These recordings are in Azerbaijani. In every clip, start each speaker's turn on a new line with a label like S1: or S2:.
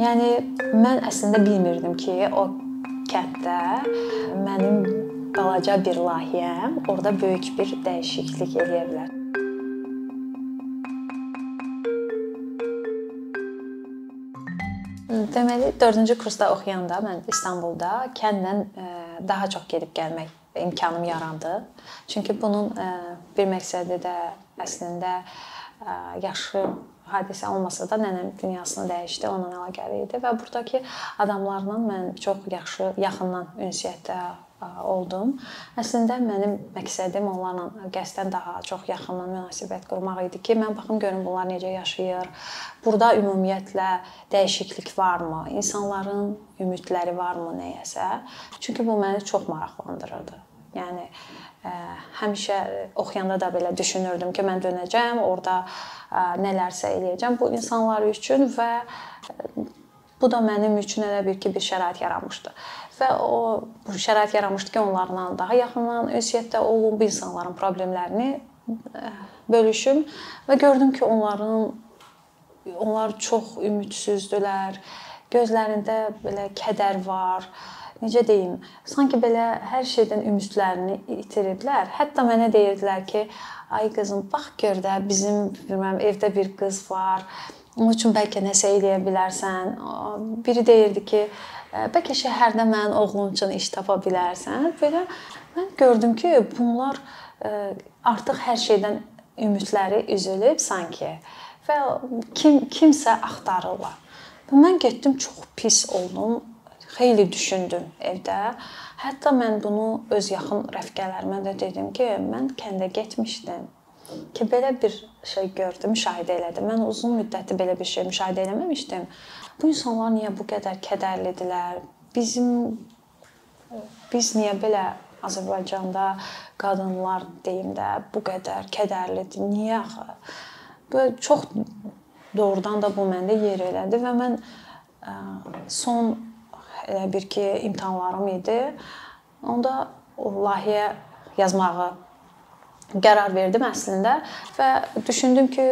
S1: Yəni mən əslində bilmirdim ki, o kənddə mənim balaca bir layihəm orada böyük bir dəyişiklik eləyə bilər. Deməli 4-cü kursda oxuyanda mən İstanbulda kənddən daha çox gedib gəlmək imkanım yarandı. Çünki bunun bir məqsədi də əslində yaxşı hadisə olmasa da nənəm dünyasını dəyişdi, onunla əlaqəli idi və burdakı adamlarla mən çox yaxşı, yaxından ünsiyyətdə oldum. Əslində mənim məqsədim onlarla qəsdən daha çox yaxından münasibət qurmaq idi ki, mən baxım görüm bunlar necə yaşayır. Burada ümumiyyətlə dəyişiklik varmı? İnsanların ümidləri varmı nəyəsə? Çünki bu məni çox maraqlandırırdı. Yəni ə, həmişə oxuyanda da belə düşünürdüm ki, mən dönəcəm, orada ə, nələrsə eləyəcəm bu insanlar üçün və bu da mənim üçün elə bir ki, bir şərait yaranmışdı və o bu şərait yaranmışdı ki, onlarla daha yaxından ünsiyyətdə olum, bu insanların problemlərini e, bölüşüm və gördüm ki, onların onlar çox ümidsizdilər. Gözlərində belə kədər var. Necə deyim? Sanki belə hər şeydən ümidlərini itiriblər. Hətta mənə deyirdilər ki, ay qızım, bax gör də bizim bilməm evdə bir qız var. Onun üçün bəlkə nəsə eləyə bilərsən. Biri deyirdi ki, bəlkə şəhərdə mənim oğlum üçün iş tapa bilərsən. Belə mən gördüm ki, bunlar artıq hər şeydən ümidləri üzülüb sanki və kim kimsə axtarırlar. Və mən getdim çox pis oldum. Xeyli düşündüm evdə. Hətta mən bunu öz yaxın rəfiqələrimə də dedim ki, mən kəndə getmişdim ki, belə bir şey gördüm, müşahidə elədim. Mən uzun müddətdir belə bir şey müşahidə eləməmişdim. Bu insanlar niyə bu qədər kədərlidirlər? Bizim biz niyə belə Azərbaycanda qadınlar deyim də bu qədər kədərlidir? Niyə axı? Bu çox doğrudan da bu məndə yer elədi və mən son elə bir ki imtahanlarım idi. Onda layihə yazmağı qərar verdim əslində və düşündüm ki,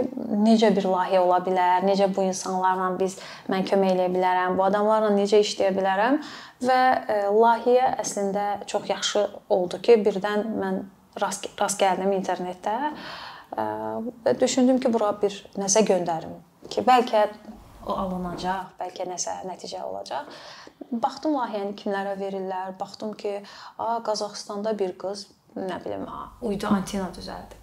S1: necə bir layihə ola bilər, necə bu insanlarla biz mən kömək eləyə bilərəm, bu adamlarla necə işləyə bilərəm və e, layihə əslində çox yaxşı oldu ki, birdən mən rast rast gəldim internetdə e, və düşündüm ki, bura bir nəsə göndərim ki, bəlkə o alınacaq, bəlkə nəsə nəticə olacaq. Baxdım layihəni kimlərə verirlər, baxdım ki, a Qazaxstanda bir qız nə bilim, uydu antena düzəldi.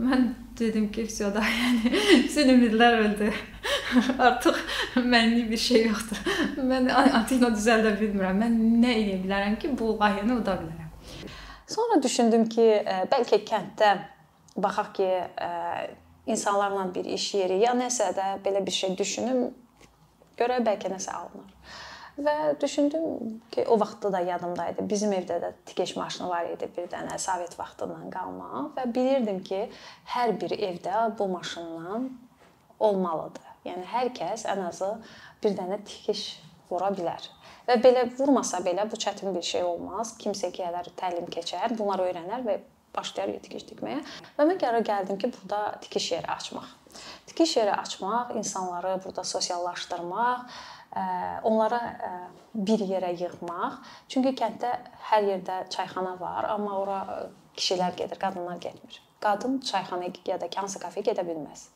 S1: Mən dedim ki, vəsə da, yəni bütün ümidlər öldü. Artıq mənlik bir şey yoxdur. Mən antena düzəldə bilmirəm. Mən nə edə bilərəm ki, bu layihəni uda bilərəm. Sonra düşündüm ki, bəlkə kənddə baxaq ki, insanlarla bir iş yeri ya nəsə də belə bir şey düşünüm, görə bəlkə nəsə alınır. Və düşündüm ki, o vaxtda da yadımda idi. Bizim evdə də tikiş maşını var idi bir dənə Sovet vaxtından qalma və bilirdim ki, hər bir evdə bu maşından olmalıdır. Yəni hər kəs ən azı bir dənə tikiş vura bilər. Və belə vurmasa belə bu çətin bir şey olmaz. Kimsə gələr, təlim keçər, bunları öyrənər və başlayar tikiş tikməyə. Və mən qərar gəldim ki, burada tikiş yeri açmaq. Tikiş yeri açmaq, insanları burada sosiallaşdırmaq, onlara bir yerə yığmaq. Çünki kənddə hər yerdə çayxana var, amma ora kişilər gedir, qadınlar getmir. Qadın çayxanaya ya da hansı kafeyə gedə bilməz.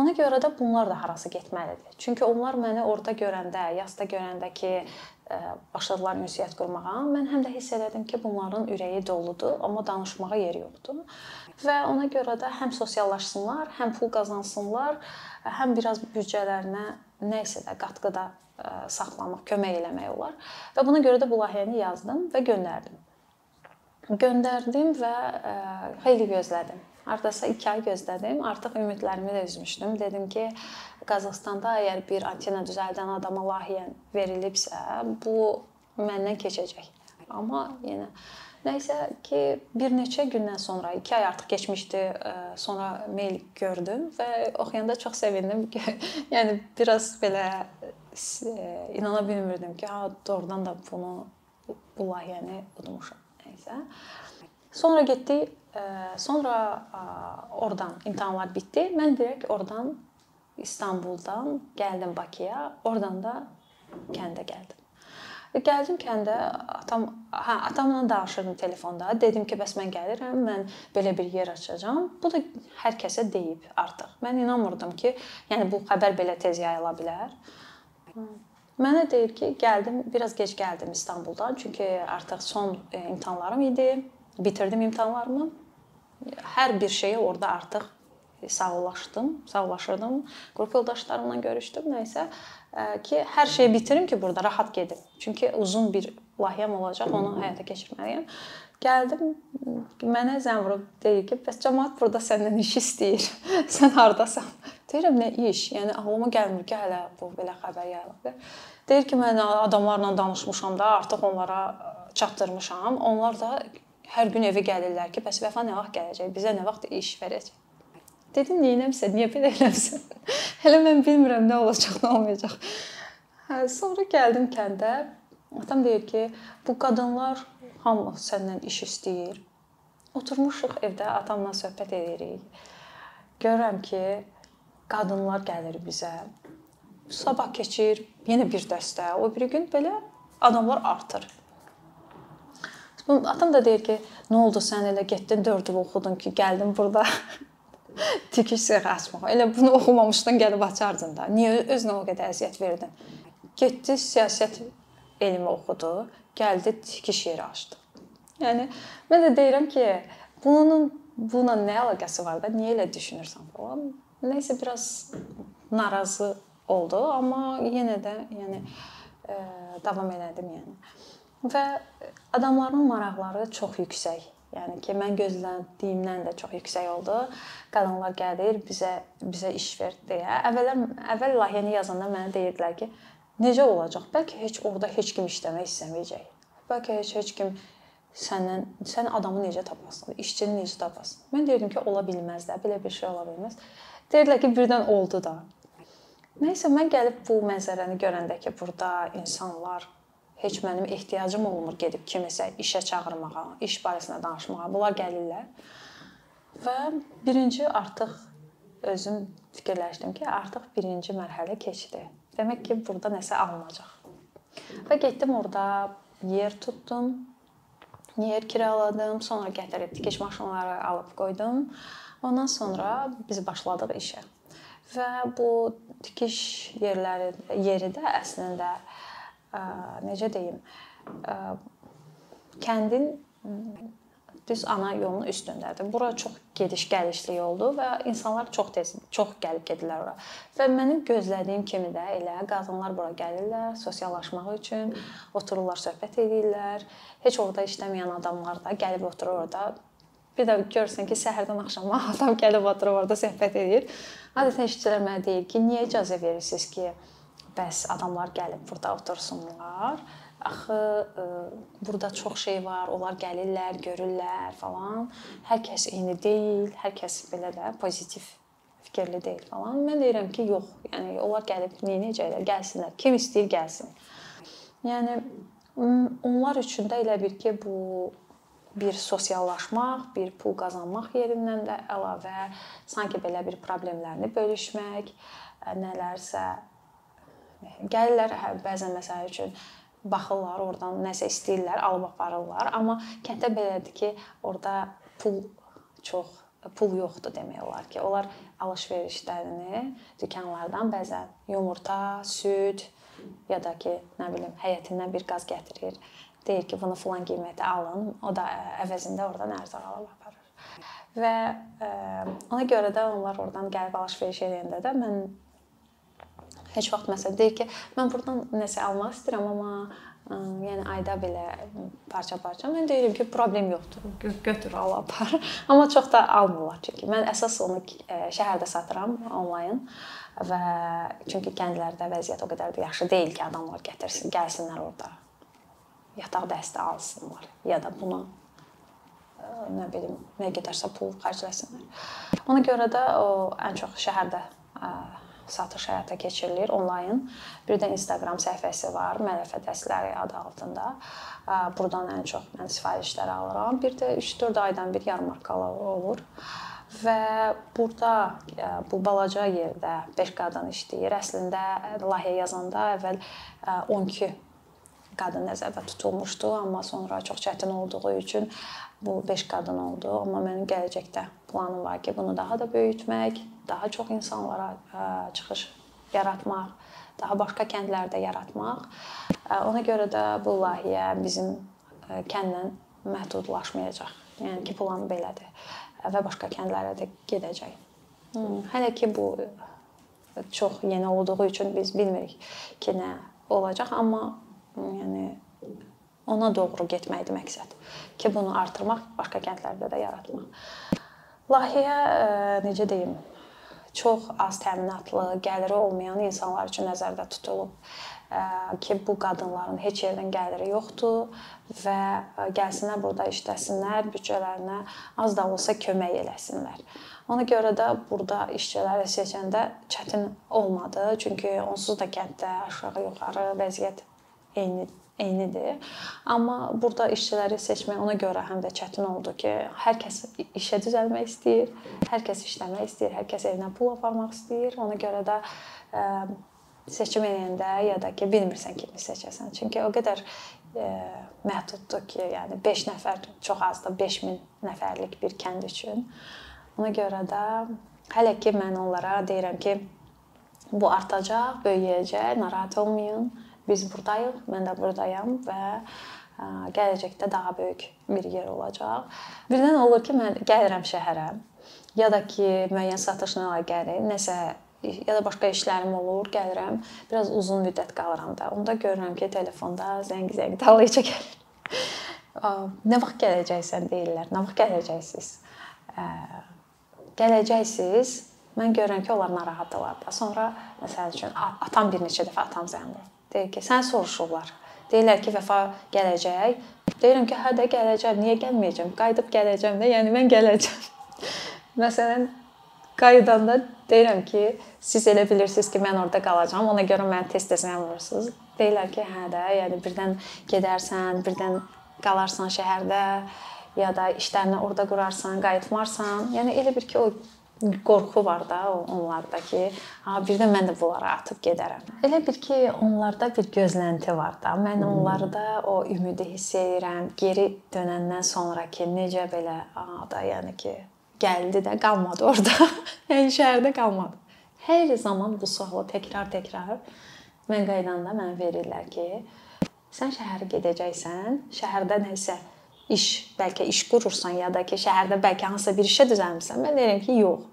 S1: Ona görə də bunlar da harasa getməlidir. Çünki onlar məni orada görəndə, yasda görəndə ki, başladılar ünsiyyət qurmağa, mən həm də hiss elədim ki, bunların ürəyi doludur, amma danışmağa yeri yoxdur. Və ona görə də həm sosiallaşsınlar, həm pul qazansınlar, həm biraz büdcələrinə nə isə də qatqıda saxlamaq, kömək eləmək olar. Və buna görə də bu layihəni yazdım və göndərdim. Göndərdim və xeyli gözlədim. Hardasa 2 ay gözlədim. Artıq ümidlərimi də üzmüşdüm. Dedim ki, Qazaxstanda əgər bir antena düzəldən adama layihə verilibsə, bu məndən keçəcək. Amma yenə Nəysə ki, bir neçə gündən sonra, 2 ay artıq keçmişdi, sonra mail gördüm və oxuyanda çox sevindim yəni biraz belə inana bilmirdim ki, ha doğrudan da bunu bu layihəni udmuşam. Nəysə. Sonra getdik, sonra oradan imtahanlar bitdi. Mən direkt oradan İstanbuldan gəldim Bakıya, oradan da kəndə gəldim. Və gəldim kəndə, atam, hə, atamla danışırdım telefonda. Dedim ki, bəs mən gəlirəm, mən belə bir yer açacağam. Bu da hər kəsə deyib artıq. Mən inanmırdım ki, yəni bu xəbər belə tez yayıla bilər. Mənə deyir ki, gəldim, biraz gec gəldim İstanbuldan, çünki artıq son e, imtahanlarım idi. Bitirdim imtahanlarımı. Hər bir şeyə orada artıq sağollaşdım, sağollaşırdım. Qrup yoldaşlarımla görüşdüm, nə isə ki, hər şeyi bitirim ki, burada rahat gedim. Çünki uzun bir layihəm olacaq, onu həyata keçirməliyəm. Gəldim, mənə zəng vurub deyir ki, bəs cəmaət burada səndən iş istəyir. Sən hardasan? Deyirəm, nə iş? Yəni ağlıma gəlmir ki, hələ bu belə xəbər yayılıb. Deyir ki, mən adamlarla danışmışam da, artıq onlara çatdırmışam. Onlar da hər gün evə gəlirlər ki, bəs Vəfa nə vaxt gələcək? Bizə nə vaxt iş verəcək? Dedim, "Neynəmsən? Niyə belə eləmsən?" Hələ mən bilmirəm nə olacaq, nə olmayacaq. Hə, sonra gəldim kəndə. Atam deyir ki, "Bu qadınlar hamı səndən iş istəyir." Oturmuşuq evdə atamla söhbət edirik. Görürəm ki, qadınlar gəlir bizə. Sabah keçir, yenə bir dəstə. O biri gün belə adamlar artır. Atam da deyir ki, "Nə oldu sən elə getdin 4 il oxudun ki, gəldin burada tikiş sexi açmaq. Elə bunu oxumamışdan gəlib açardın da. Niyə özünə o qədər əziyyət verdin? Getdi siyasət elmi oxudu, gəldi tikiş yeri açdı. Yəni mən də deyirəm ki, bunun buna nə əlaqəsi var da? Niyə elə düşünürsən falan? Nəsə biraz narazı oldu, amma yenə də yəni ə, davam elədim yəni. Və adamların maraqları çox yüksək Yəni ki, mən gözlədiyimdən də çox yüksək oldu. Qadınlar gəlir, bizə bizə iş ver deyə. Əvvəllər əvvəl layihəni yazanda mənə deyirdilər ki, necə olacaq? Bəlkə heç orada heç kim işləmək istəməyəcək. Bəlkə heç heç kim səndən sən adamı necə tapasan, işçini necə tapasan. Mən deyirdim ki, ola bilməz də, belə bir şey ola bilməz. Deyirdilər ki, birdən oldu da. Nəysə mən gəlib bu mənzərəni görəndə ki, burada insanlar heç mənim ehtiyacım olmur gedib kimisə işə çağırmağa, iş barəsində danışmağa. Bunlar gəlirlər. Və birinci artıq özüm fikirləşdim ki, artıq birinci mərhələ keçdi. Demək ki, burada nəsə alınacaq. Və getdim orada yer tutdum. Yer kiraladım, sonra gətirib tikiş maşınları alıb qoydum. Ondan sonra biz başladıq işə. Və bu tikiş yerləri yeri də əslində necə deyim, kəndin düz ana yolunun üstündədir. Bura çox gediş-gəlişli yoldur və insanlar çox tez çox gəlib gedirlər ora. Və mənim gözlədiyim kimi də elə qadınlar bura gəlirlər sosiallaşmaq üçün, otururlar, söhbət edirlər. Heç orada işləməyən adamlar da gəlib oturur orada. Bir də görürsən ki, səhərdən axşama adam gəlib oturur orada söhbət edir. Adətən işçilər mənə deyir ki, niyə icazə verirsiniz ki, bəs adamlar gəlib burada otursunlar. Axı ə, e, burada çox şey var. Onlar gəlirlər, görürlər falan. Hər kəs eyni deyil. Hər kəs belə də pozitiv fikirli deyil falan. Mən deyirəm ki, yox. Yəni onlar gəlib nə edəcəklər? Gəlsinlər. Kim istəyir gəlsin. Yəni onlar üçün də elə bir ki, bu bir sosiallaşmaq, bir pul qazanmaq yerindən də əlavə sanki belə bir problemlərini bölüşmək, nələrsə Gəlirlər, hə, bəzən məsəl üçün baxırlar, oradan nəsə istəyirlər, alıb aparırlar. Amma kənddə belədir ki, orada pul çox pul yoxdur demək olar ki, onlar alış-verişlərini dükanlardan bəzən yumurta, süd ya da ki, nə bilim, həyətindən bir qaz gətirir. Deyir ki, bunu falan qiymətə alın. O da əvəzində oradan ərzaq alıb aparır. Və ə, ona görə də onlar oradan gəlib alış-veriş edəndə də mən heç vaxt məsələn deyir ki, mən burdan nəsə almaq istəyirəm, amma ə, yəni ayda belə parça-parça. Mən deyirəm ki, problem yoxdur. Gö götür, al, apar. amma çox da almırlar çünki mən əsas onu ə, şəhərdə satıram onlayn və çünki kəndlərdə vəziyyət o qədər də yaxşı deyil ki, adamlar gətirsin, gəlsinlər orada yataq dəstə alsınlar ya da buna nə bilim, nə qədərsə pul xərcləsinlər. Ona görə də o ən çox şəhərdə satış həyata keçirilir onlayn. Bir də Instagram səhifəsi var, Mələfə Dəsləri adı altında. Burdan ən çox mən sifarişlər alıram. Bir də 3-4 aydan bir yarmarkalar olur. Və burada bu balaca yerdə 5 qadın işləyir. Əslində layihə yazanda əvvəl 12 qadın nəzərdə tutulmuşdu, amma sonra çox çətin olduğu üçün bu 5 qadın oldu. Amma mənim gələcəkdə planım var ki, bunu daha da böyütmək, daha çox insanlara çıxış yaratmaq, daha başqa kəndlərdə yaratmaq. Ona görə də bu layihə bizim kəndlə məhdudlaşmayacaq. Yəni ki, plan belədir və başqa kəndlərə də gedəcək. Hələ ki bu çox yeni olduğu üçün biz bilmirik ki, nə olacaq, amma yəni ona doğru getməkdir məqsəd ki, bunu artırmaq, başqa kəndlərdə də yaratmaq. Layihə necə deyim, çox az təminatlı, gəliri olmayan insanlar üçün nəzərdə tutulub ki, bu qadınların heç yerdən gəliri yoxdur və gəlsinlər burada işləsinlər, büdcələrinə az da olsa kömək eləsinlər. Ona görə də burada işçiləri seçəndə çətin olmadı, çünki onsuz da kənddə aşağı-yuxarı vəziyyət eyni eynidir. Amma burada işçiləri seçmək ona görə həm də çətin oldu ki, hər kəs işə düzəlmək istəyir, hər kəs işləmək istəyir, hər kəs evinə pul aparmaq istəyir. Ona görə də seçim edəndə ya da ki, bilmirsən kimi seçəsən. Çünki o qədər e, məhduddur ki, yəni 5 nəfər çox azdır, 5000 nəfərlik bir kənd üçün. Ona görə də hələ ki mən onlara deyirəm ki, bu artacaq, böyüyəcək, narahat olmayın. Biz burdayıq, mən də burdayam və e, gələcəkdə daha böyük bir yer olacaq. Birdən olur ki, mən gəlirəm şəhərə ya da ki, müəyyən satışla əlaqəli nəsə ya da başqa işlərim olur, gəlirəm, biraz uzun müddət qalıram da. Onda görürəm ki, telefonda zəng-zəng dalayıca gəlir. Nə vaxt gələcəksən deyirlər. Nə vaxt gələcəksiniz? Gələcəksiniz. Mən görürəm ki, onlar narahatdırlar da. Sonra məsəl üçün atam bir neçə dəfə atam zəng vurur. Deyir ki, sən soruşurlar. Deyirlər ki, vəfa gələcək. Deyirəm ki, hə də gələcəm. Niyə gəlməyəcəm? Qayıdıb gələcəm də. Yəni mən gələcəm. Məsələn, qayıdanda deyirəm ki, siz elə bilirsiniz ki, mən orada qalacağam. Ona görə məni tez-tez yanmırsınız. Deyirlər ki, hə də, yəni birdən gedərsən, birdən qalarsan şəhərdə ya da işlərini orada qurarsan, qayıtmarsan. Yəni elə bir ki, o qorxu var da onlarda ki, ha birdən mən də bunlara atıb gedərəm. Elə bir ki, onlarda bir gözlənti var da. Mən onlarda o ümidi hiss edirəm. Geri dönəndən sonra ki, necə belə, a da, yəni ki, gəldi də qalmadı orada. yəni şəhərdə qalmadı. Hər zaman bu sualı təkrar-təkrar mən qaydanda mənə verirlər ki, sən şəhərə gedəcəksən, şəhərdə nəsə iş, bəlkə iş qurursan ya da ki, şəhərdə bəlkə hansısa bir işə düzəlmisən. Mən deyirəm ki, yox.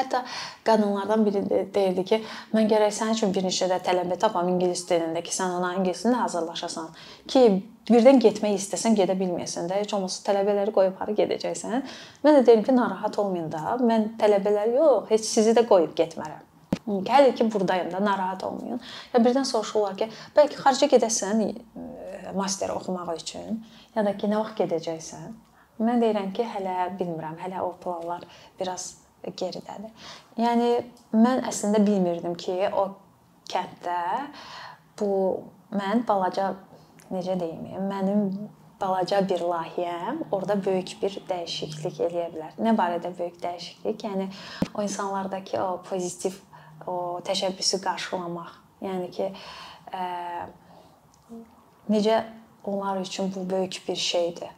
S1: Hətta qadınlardan biri deyirdi ki, mən gərək sənin üçün bir neçə də tələbə tapam ingilis dilində ki, sən ona ingilis dilində hazırlaşasan ki, birdən getmək istəsən gedə bilməyəsən də, heç olmasa tələbələri qoyub hara gedəcəksən. Mən də deyirəm ki, narahat olmayın da. Mən tələbələr yox, heç sizi də qoyub getmərəm. Gəlir ki, burdayım da, narahat olmayın. Ya birdən soruşurlar ki, bəlkə xarica gedəsən master oxumaq üçün, ya da ki, nə vaxt gedəcəksən? Mən deyirəm ki, hələ bilmirəm, hələ o planlar biraz geridədir. Yəni mən əslində bilmirdim ki, o kənddə bu mən balaca necə deyim, mənim balaca bir layihəm orada böyük bir dəyişiklik eləyə bilər. Nə barədə böyük dəyişiklik? Yəni o insanlardakı o pozitiv o təşəbbüsü qarşılamaq. Yəni ki, ə, necə onlar üçün bu böyük bir şeydir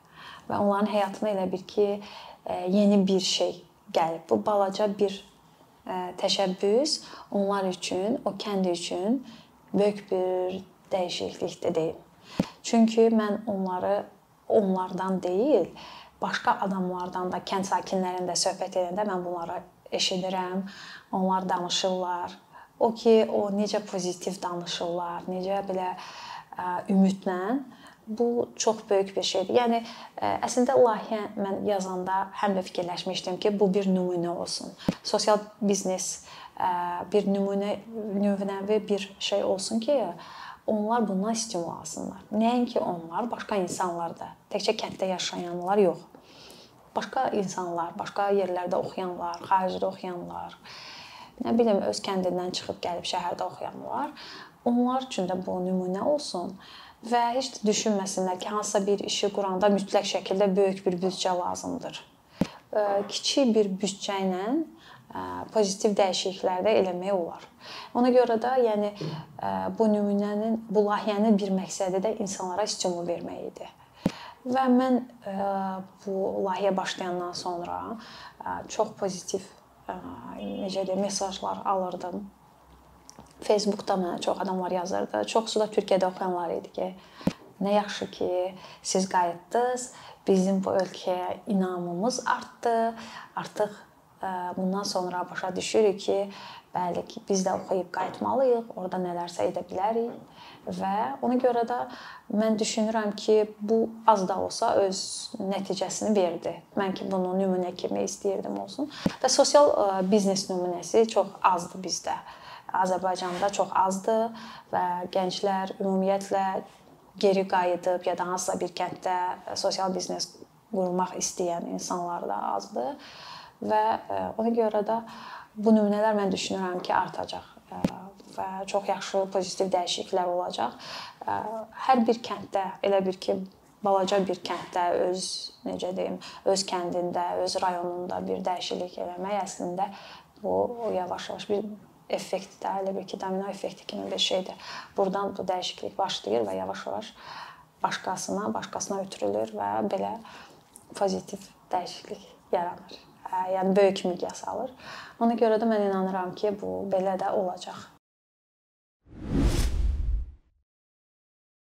S1: və onların həyatına elə bir ki, ə, yeni bir şey gəlib. Bu balaca bir ə, təşəbbüs onlar üçün, o kənd üçün böyük bir dəyişiklikdir deyim. Çünki mən onları onlardan deyil, başqa adamlardan da, kənd sakinlərində söhbət edəndə mən bunları eşidirəm. Onlar danışırlar. O ki, o necə pozitiv danışırlar, necə belə ə, ümidlə bu çox böyük bir şeydir. Yəni əslində layihə mən yazanda həm də fikirləşmişdim ki, bu bir nümunə olsun. Sosial biznes bir nümunə nümunəvi bir şey olsun ki, onlar bundan stimul alsınlar. Nəinki onlar, başqa insanlar da, təkcə kənddə yaşayanlar yox. Başqa insanlar, başqa yerlərdə oxuyanlar, xaricdə oxuyanlar, nə bilim öz kəndindən çıxıb gəlib şəhərdə oxuyanlar, onlar üçün də bu nümunə olsun və heç də düşünməsinlər ki, hansısa bir işi quranda mütləq şəkildə böyük bir büdcə lazımdır. kiçik bir büdcə ilə pozitiv dəyişikliklər də eləmək olar. Ona görə də, yəni bu nümunənin, bu layihənin bir məqsədi də insanlara stimul vermək idi. Və mən bu layihəyə başlayandan sonra çox pozitiv necə deyim, mesajlar alırdım. Facebookda mənə çox adamlar yazırdı. Çoxsu da Türkiyədə oxuyanlar idi ki, nə yaxşı ki, siz qayıtdınız. Bizim bu ölkəyə inamımız artdı. Artıq bundan sonra başa düşürük ki, bəli ki, biz də oxuyub qayıtmalıyıq, orada nələrsə edə bilərik və ona görə də mən düşünürəm ki, bu az da olsa öz nəticəsini verdi. Mən ki, bunu nümunə kimi istəyirdim olsun. Və sosial biznes nümunəsi çox azdır bizdə. Azərbaycanda çox azdır və gənclər ümumiyyətlə geri qayıdıb ya da hansısa bir kənddə sosial biznes qurmaq istəyən insanlar da azdır və e, ona görə də bu nümunələr mən düşünürəm ki, artacaq e, və çox yaxşı pozitiv dəyişikliklər olacaq. E, hər bir kənddə elə bir ki, balaca bir kənddə öz necə deyim, öz kəndində, öz rayonunda bir dəyişiklik eləmək əslində bu yavaş-yavaş bir effektdə, elə bir ki, domino effekti kimi bir şeydir. Burdan bu dəyişiklik başlayır və yavaş-yavaş başqasına, başqasına ötürülür və belə pozitiv dəyişiklik yaranır yəni böyük miqyas alır. Ona görə də mən inanıram ki, bu belə də olacaq.